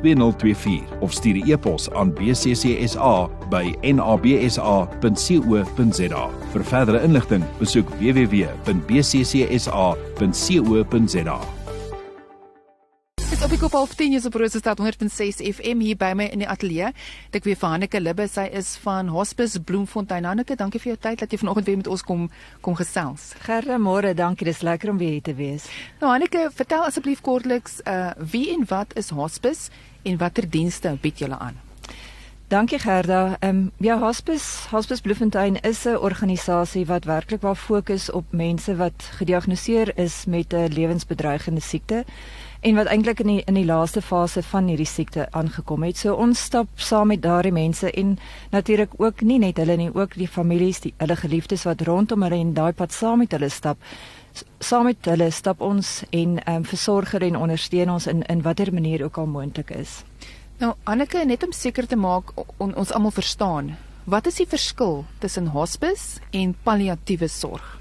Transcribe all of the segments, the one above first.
2024 of stuur 'n e-pos aan bccsa by nabsa.co.za. Vir verdere inligting, besoek www.bccsa.co.za. Dit op die kop half 10 is op Rosestad 106 FM hier by my in die ateljee. Ek weer vir Hanneke Libbe, sy is van Hospice Bloemfontein. Hanneke, dankie vir jou tyd dat jy vanoggend weer met ons kom kom gesels. Gerre, môre, dankie. Dis lekker om weer hier te wees. Nou Hanneke, vertel asseblief kortliks uh wie en wat is Hospice en watter dienste bied julle aan? Dankie Gerda. Ehm um, ja, Hospice, Hospice Bloemfontein is 'n organisasie wat werklik waar fokus op mense wat gediagnoseer is met 'n lewensbedreigende siekte en wat eintlik in die in die laaste fase van hierdie siekte aangekom het. So ons stap saam met daardie mense en natuurlik ook nie net hulle nie, ook die families, die hulle geliefdes wat rondom hulle en daai pad saam met hulle stap. Saam met hulle stap ons en ehm um, versorg en ondersteun ons in in watter manier ook al moontlik is. Nou Anneke, net om seker te maak on, ons almal verstaan, wat is die verskil tussen hospice en palliatiewe sorg?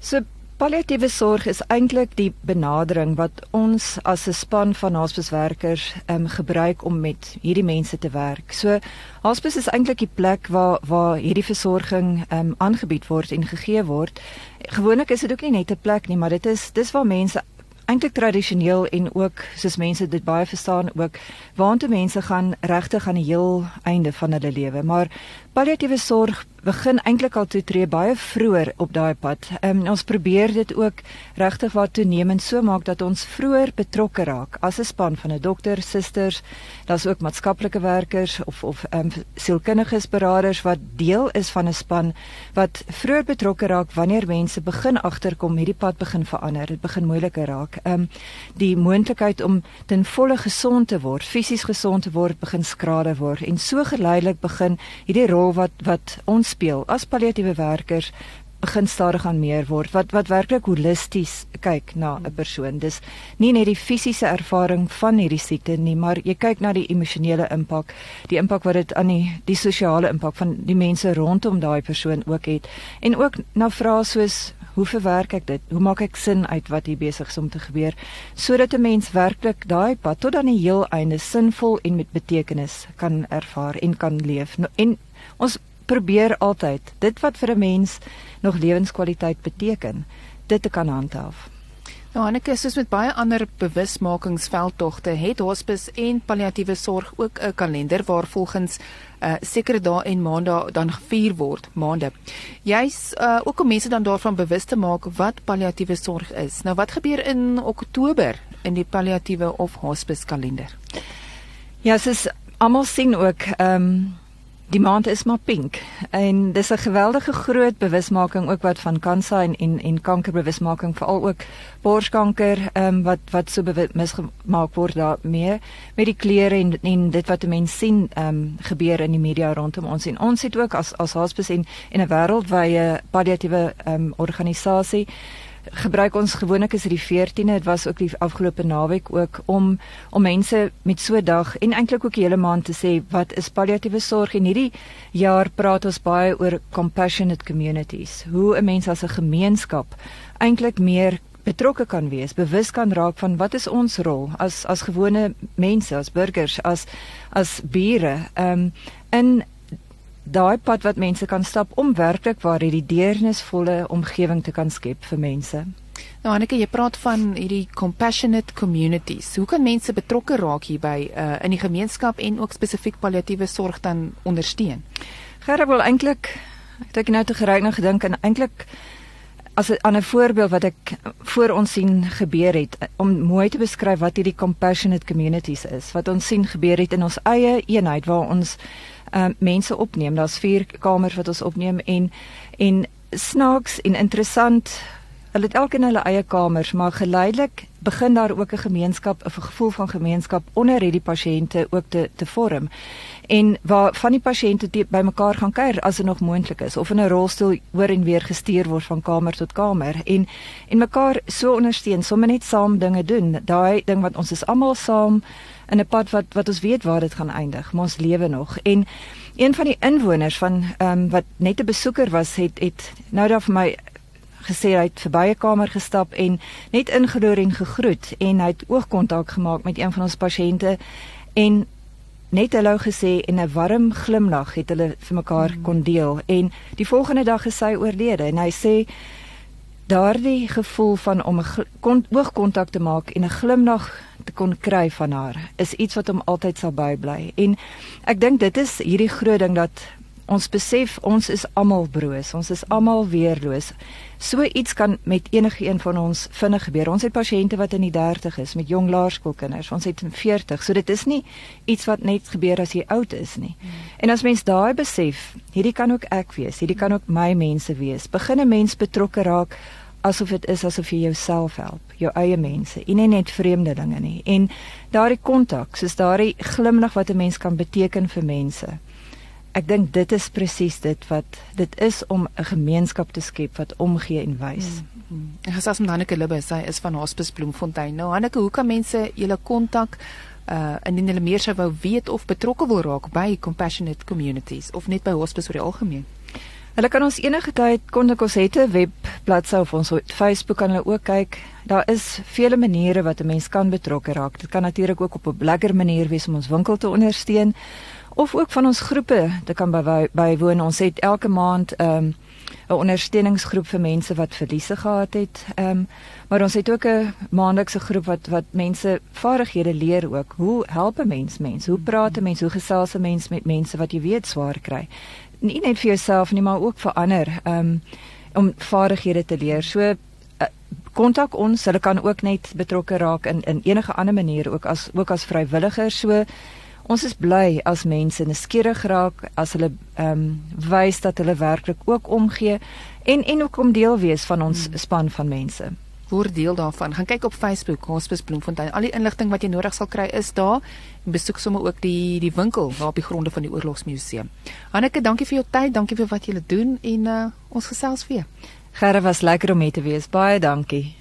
So palliatiewe sorg is eintlik die benadering wat ons as 'n span van hospicewerkers ehm um, gebruik om met hierdie mense te werk. So hospice is eintlik die plek waar waar hierdie versorging ehm um, aangebied word en gegee word. Gewoonlik is dit ook nie net 'n plek nie, maar dit is dis waar mense eintlik tradisioneel en ook soos mense dit baie verstaan ook waantoe mense gaan regtig aan die heel einde van hulle lewe maar palliatiewe sorg begin eintlik al toe tree baie vroeër op daai pad. Ehm um, ons probeer dit ook regtig wat toenemend so maak dat ons vroeër betrokke raak as 'n span van 'n dokter, susters, daar's ook maatskaplike werkers of of ehm um, sielkundiges beraders wat deel is van 'n span wat vroeër betrokke raak wanneer mense begin agterkom hierdie pad begin verander, dit begin moeiliker raak. Ehm um, die moontlikheid om ten volle gesond te word, fisies gesond te word, begin skrade word en so geleidelik begin hierdie rol wat wat ons speel as palliatiewe werkers begin stadig aan meer word wat wat werklik holisties kyk na 'n persoon. Dis nie net die fisiese ervaring van hierdie siekte nie, maar jy kyk na die emosionele impak, die impak wat dit aan die die sosiale impak van die mense rondom daai persoon ook het. En ook na vrae soos hoe verwerk ek dit? Hoe maak ek sin uit wat hier besig is om te gebeur sodat 'n mens werklik daai pad tot aan die heel einde sinvol en met betekenis kan ervaar en kan leef. En ons probeer altyd dit wat vir 'n mens nog lewenskwaliteit beteken, dit te kan handhaaf. Nou Anneke, soos met baie ander bewusmakingsveldtogte, het hospice en palliatiewe sorg ook 'n kalender waar volgens uh, sekere dae en maande dan gevier word, maande. Jy's uh, ook om mense dan daarvan bewus te maak wat palliatiewe sorg is. Nou wat gebeur in Oktober in die palliatiewe of hospice kalender? Ja, soos almal sien ook, ehm um, Die maand is maar pink. En dis 'n geweldige groot bewusmaking ook wat van kanker en en, en kankerbewusmaking veral ook borskanker ehm um, wat wat so misgemaak word daarmee met die klere en en dit wat mense sien ehm um, gebeur in die media rondom ons. En ons het ook as as hospice en in 'n wêreldwye palliatiewe ehm um, organisasie gebruik ons gewoonlik is die 14de dit was ook die afgelope naweek ook om om mense met so dag en eintlik ook die hele maand te sê wat is palliatiewe sorg. En hierdie jaar praat ons baie oor compassionate communities. Hoe 'n mens as 'n gemeenskap eintlik meer betrokke kan wees bewus kan raak van wat is ons rol as as gewone mense as burgers as as bure. Um, in daai pad wat mense kan stap om werklik waar hierdie deernisvolle omgewing te kan skep vir mense. Nou Anneke, jy praat van hierdie compassionate communities. Hoe kan mense betrokke raak hierby uh, in die gemeenskap en ook spesifiek palliatiewe sorg dan ondersteun? Gerard wil eintlik het ek nou te gereik na gedink en eintlik as 'n ander voorbeeld wat ek voor ons sien gebeur het om mooi te beskryf wat hierdie compassionate communities is. Wat ons sien gebeur het in ons eie eenheid waar ons uh, mense opneem. Daar's vier kamers wat ons opneem en en snaaks en interessant hulle het elkeen hulle eie kamers, maar geleidelik begin daar ook 'n gemeenskap, 'n gevoel van gemeenskap onder hierdie pasiënte ook te te vorm. En waar van die pasiënte bymekaar gaan kuier as dit nog moontlik is of in 'n rolstoel oor en weer gestuur word van kamer tot kamer en en mekaar so ondersteun, sommer net saam dinge doen. Daai ding wat ons is almal saam in 'n pad wat wat ons weet waar dit gaan eindig, maar ons lewe nog. En een van die inwoners van ehm um, wat net 'n besoeker was, het het nou daar vir my gesê hy het verby 'n kamer gestap en net ingeloer en gegroet en hy het oogkontak gemaak met een van ons pasiënte en net hallo gesê en 'n warm glimlag het hulle vir mekaar mm. kon deel en die volgende dag is sy oorlede en hy sê daardie gevoel van om 'n oogkontak te maak en 'n glimlag te kon kry van haar is iets wat hom altyd sal bybly en ek dink dit is hierdie groot ding dat ons besef ons is almal broos ons is almal weerloos So iets kan met enige een van ons vinnig gebeur. Ons het pasiënte wat in die 30 is met jong laerskoolkinders. Ons het 40. So dit is nie iets wat net gebeur as jy oud is nie. En as mens daai besef, hierdie kan ook ek wees. Hierdie kan ook my mense wees. Begin 'n mens betrokke raak asof dit is asof jy jouself help, jou eie mense, en nie net vreemdelinge nie. En daardie kontak, soos daardie glimlag wat 'n mens kan beteken vir mense ek dink dit is presies dit wat dit is om 'n gemeenskap te skep wat omgee en wys. Mm, mm. Ek gesels met Hanneke Libbe, sy is van Hospice Bloemfontein. Nou Hanneke, hoe kan mense julle kontak uh indien hulle meer sou wou weet of betrokke wil raak by compassionate communities of net by Hospice oor die algemeen? Hulle kan ons enige tyd kontak ons het 'n webbladsy of ons Facebook kan hulle ook kyk. Daar is vele maniere wat 'n mens kan betrokke raak. Dit kan natuurlik ook op 'n lekker manier wees om ons winkel te ondersteun of ook van ons groepe te kan bywoon. Ons het elke maand 'n um, 'n ondersteuningsgroep vir mense wat verliese gehad het. Ehm um, maar ons het ook 'n maandelikse groep wat wat mense vaardighede leer ook. Hoe help 'n mens mens? Hoe praat 'n mens? Hoe gesels 'n mens met mense wat jy weet swaar kry? Nie net vir jouself nie, maar ook vir ander. Ehm um, om vaardighede te leer. So eh, kontak uh, ons. Hulle kan ook net betrokke raak in in enige ander manier ook as ook as vrywilligers. So Ons is bly as mense nuuskierig raak as hulle ehm um, wys dat hulle werklik ook omgee en en ook om deel wees van ons hmm. span van mense. Word deel daarvan. Gaan kyk op Facebook Hospice Bloemfontein. Al die inligting wat jy nodig sal kry is daar en besoek sommer ook die die winkel daar op die gronde van die Oorlogsmuseum. Hanneke, dankie vir jou tyd, dankie vir wat jy doen en uh, ons gesels weer. Gerre was lekker om mee te wees. Baie dankie.